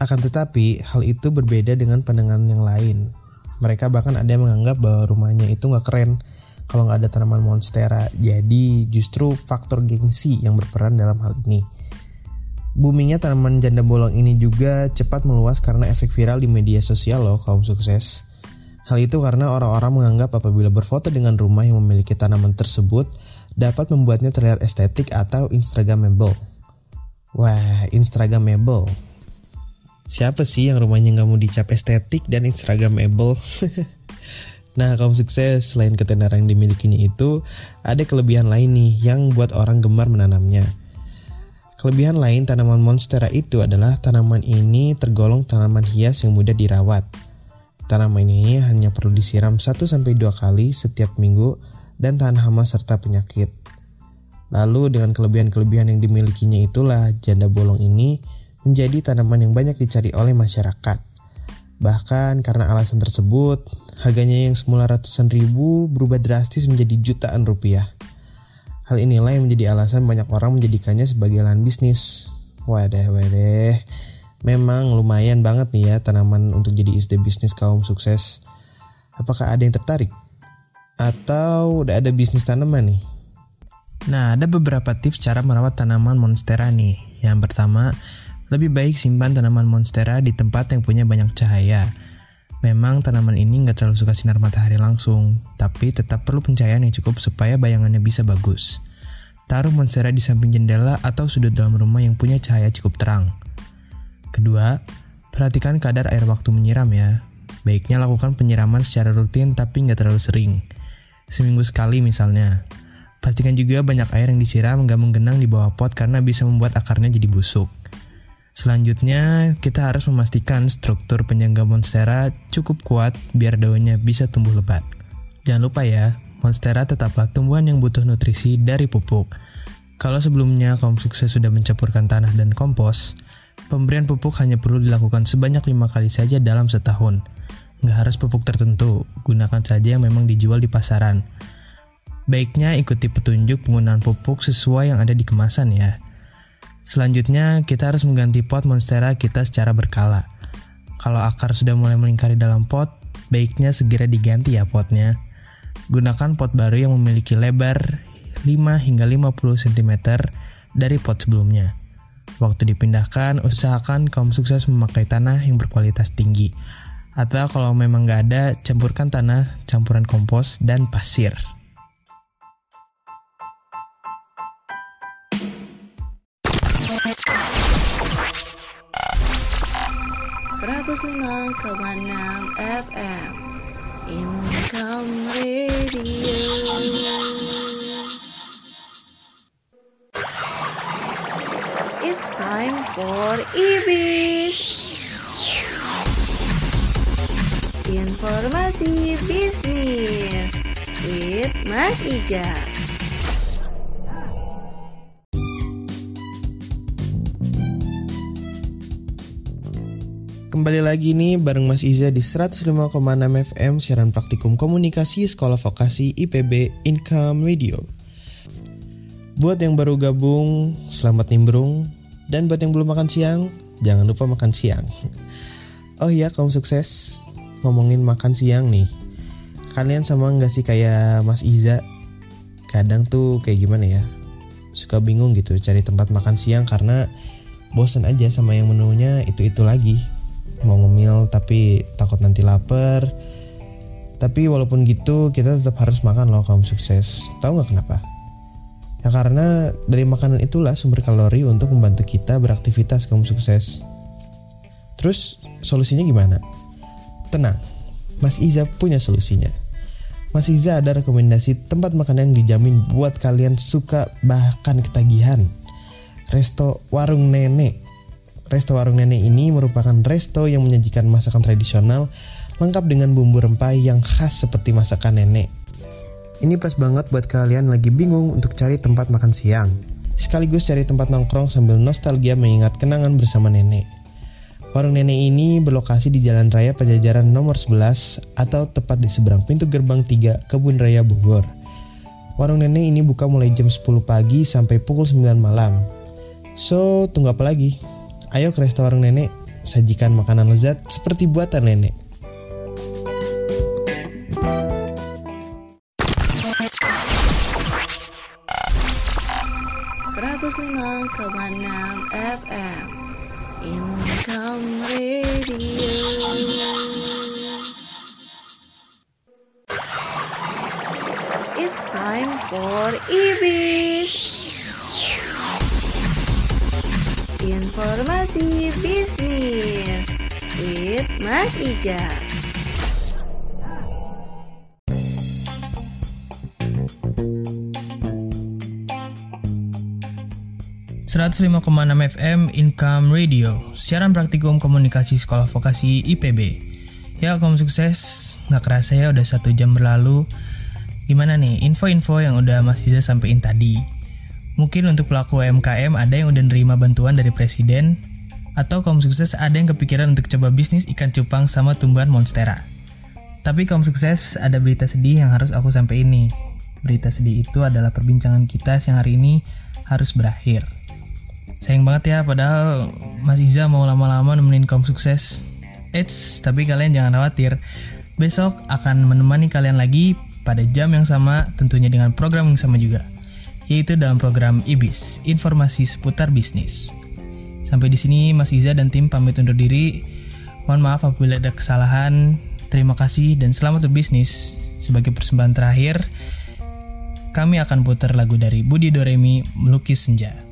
Akan tetapi, hal itu berbeda dengan pandangan yang lain. Mereka bahkan ada yang menganggap bahwa rumahnya itu nggak keren kalau nggak ada tanaman monstera. Jadi justru faktor gengsi yang berperan dalam hal ini. Boomingnya tanaman janda bolong ini juga cepat meluas karena efek viral di media sosial loh kaum sukses. Hal itu karena orang-orang menganggap apabila berfoto dengan rumah yang memiliki tanaman tersebut dapat membuatnya terlihat estetik atau instagramable. Wah, instagramable. Siapa sih yang rumahnya nggak mau dicap estetik dan instagramable? nah, kaum sukses selain ketenaran yang dimilikinya itu, ada kelebihan lain nih yang buat orang gemar menanamnya. Kelebihan lain tanaman monstera itu adalah tanaman ini tergolong tanaman hias yang mudah dirawat. Tanaman ini hanya perlu disiram 1-2 kali setiap minggu dan tahan hama serta penyakit. Lalu dengan kelebihan-kelebihan yang dimilikinya itulah janda bolong ini menjadi tanaman yang banyak dicari oleh masyarakat. Bahkan karena alasan tersebut, harganya yang semula ratusan ribu berubah drastis menjadi jutaan rupiah. Hal inilah yang menjadi alasan banyak orang menjadikannya sebagai lahan bisnis. Wadah, wadah. Memang lumayan banget nih ya tanaman untuk jadi ide bisnis kaum sukses. Apakah ada yang tertarik? Atau udah ada bisnis tanaman nih? Nah, ada beberapa tips cara merawat tanaman monstera nih. Yang pertama, lebih baik simpan tanaman monstera di tempat yang punya banyak cahaya. Memang tanaman ini nggak terlalu suka sinar matahari langsung, tapi tetap perlu pencahayaan yang cukup supaya bayangannya bisa bagus. Taruh monstera di samping jendela atau sudut dalam rumah yang punya cahaya cukup terang. Kedua, perhatikan kadar air waktu menyiram ya. Baiknya lakukan penyiraman secara rutin tapi nggak terlalu sering. Seminggu sekali misalnya. Pastikan juga banyak air yang disiram nggak menggenang di bawah pot karena bisa membuat akarnya jadi busuk. Selanjutnya, kita harus memastikan struktur penyangga monstera cukup kuat biar daunnya bisa tumbuh lebat. Jangan lupa ya, monstera tetaplah tumbuhan yang butuh nutrisi dari pupuk. Kalau sebelumnya kaum sukses sudah mencampurkan tanah dan kompos, Pemberian pupuk hanya perlu dilakukan sebanyak lima kali saja dalam setahun. Nggak harus pupuk tertentu, gunakan saja yang memang dijual di pasaran. Baiknya ikuti petunjuk penggunaan pupuk sesuai yang ada di kemasan ya. Selanjutnya, kita harus mengganti pot monstera kita secara berkala. Kalau akar sudah mulai melingkari dalam pot, baiknya segera diganti ya potnya. Gunakan pot baru yang memiliki lebar 5 hingga 50 cm dari pot sebelumnya. Waktu dipindahkan, usahakan kaum sukses memakai tanah yang berkualitas tinggi. Atau kalau memang nggak ada, campurkan tanah, campuran kompos, dan pasir. FM Income Radio. It's time for IBIS. Informasi bisnis with Mas Ija. Kembali lagi nih bareng Mas Iza di 105,6 FM siaran praktikum komunikasi Sekolah Vokasi IPB Income Radio. Buat yang baru gabung, selamat nimbrung. Dan buat yang belum makan siang, jangan lupa makan siang. Oh iya, kamu sukses. Ngomongin makan siang nih. Kalian sama nggak sih kayak Mas Iza? Kadang tuh kayak gimana ya? Suka bingung gitu cari tempat makan siang karena bosan aja sama yang menunya itu-itu lagi. Mau ngemil tapi takut nanti lapar. Tapi walaupun gitu kita tetap harus makan loh kamu sukses. Tahu nggak kenapa? Ya karena dari makanan itulah sumber kalori untuk membantu kita beraktivitas kaum sukses. Terus solusinya gimana? Tenang, Mas Iza punya solusinya. Mas Iza ada rekomendasi tempat makan yang dijamin buat kalian suka bahkan ketagihan. Resto Warung Nenek. Resto Warung Nenek ini merupakan resto yang menyajikan masakan tradisional lengkap dengan bumbu rempah yang khas seperti masakan nenek. Ini pas banget buat kalian lagi bingung untuk cari tempat makan siang. Sekaligus cari tempat nongkrong sambil nostalgia mengingat kenangan bersama nenek. Warung nenek ini berlokasi di Jalan Raya Pajajaran nomor 11 atau tepat di seberang pintu gerbang 3 Kebun Raya Bogor. Warung nenek ini buka mulai jam 10 pagi sampai pukul 9 malam. So, tunggu apa lagi? Ayo ke resto warung nenek, sajikan makanan lezat seperti buatan nenek. 105,6 FM Income Radio. It's time for IBIS Informasi bisnis with Mas Ija. 105,6 FM Income Radio, siaran praktikum komunikasi sekolah vokasi IPB. Ya, kamu sukses. Nggak kerasa ya udah satu jam berlalu. Gimana nih info-info yang udah Mas Iza sampein tadi? Mungkin untuk pelaku UMKM ada yang udah nerima bantuan dari presiden, atau kamu sukses ada yang kepikiran untuk coba bisnis ikan cupang sama tumbuhan monstera. Tapi kamu sukses ada berita sedih yang harus aku sampaikan ini. Berita sedih itu adalah perbincangan kita siang hari ini harus berakhir. Sayang banget ya, padahal Mas Iza mau lama-lama nemenin kaum sukses. Eits, tapi kalian jangan khawatir. Besok akan menemani kalian lagi pada jam yang sama, tentunya dengan program yang sama juga. Yaitu dalam program IBIS, Informasi Seputar Bisnis. Sampai di sini Mas Iza dan tim pamit undur diri. Mohon maaf apabila ada kesalahan. Terima kasih dan selamat berbisnis. Sebagai persembahan terakhir, kami akan putar lagu dari Budi Doremi, Melukis Senja.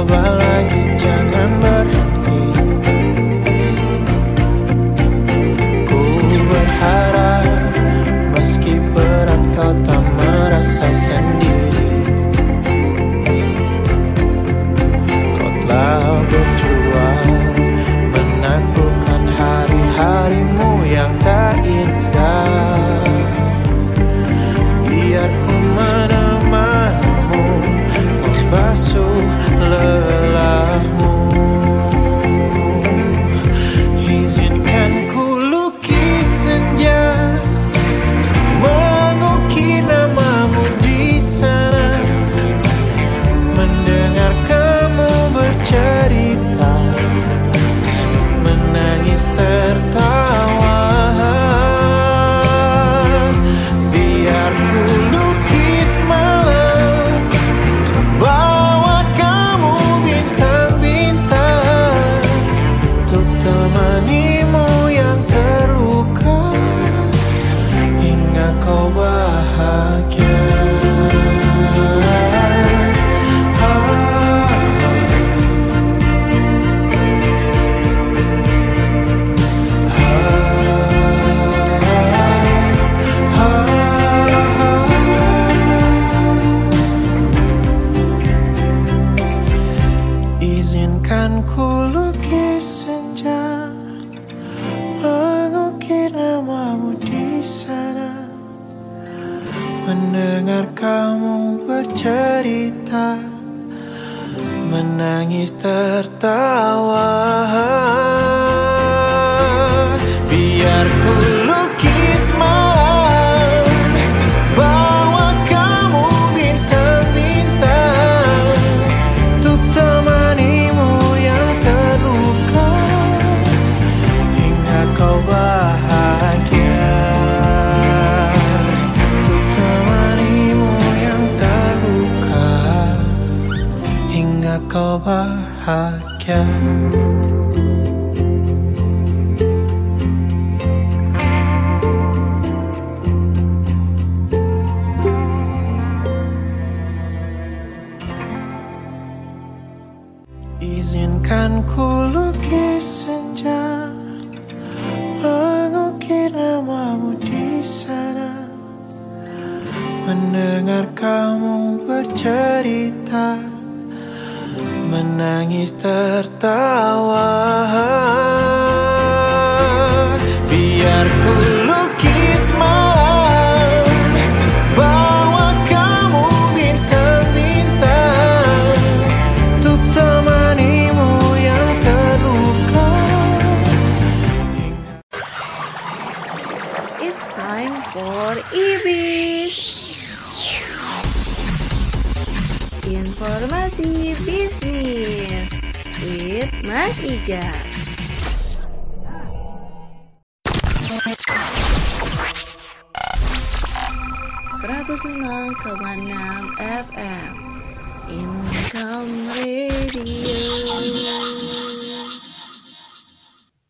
coba lagi Mendengar kamu bercerita Menangis tertawa. Biar ku Menangis tertawa. Biar ku Ija. Seratus lima FM Income Radio